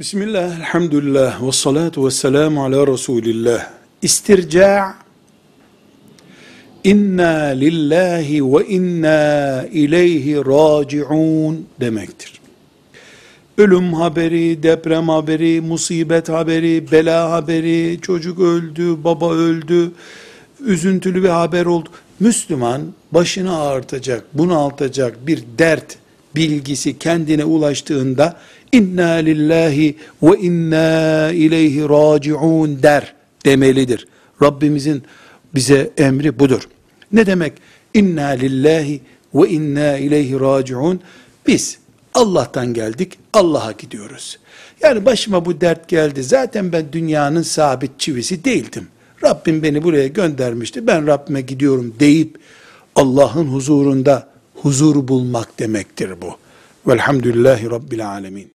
Bismillah, elhamdülillah, ve salatu ve selamu ala Resulillah. İstirca' inna lillahi ve inna ileyhi raciun demektir. Ölüm haberi, deprem haberi, musibet haberi, bela haberi, çocuk öldü, baba öldü, üzüntülü bir haber oldu. Müslüman başını ağrıtacak, bunaltacak bir dert bilgisi kendine ulaştığında inna lillahi ve inna ileyhi raciun der demelidir. Rabbimizin bize emri budur. Ne demek inna lillahi ve inna ileyhi raciun? Biz Allah'tan geldik, Allah'a gidiyoruz. Yani başıma bu dert geldi. Zaten ben dünyanın sabit çivisi değildim. Rabbim beni buraya göndermişti. Ben Rabbime gidiyorum deyip Allah'ın huzurunda huzur bulmak demektir bu. Velhamdülillahi Rabbil Alemin.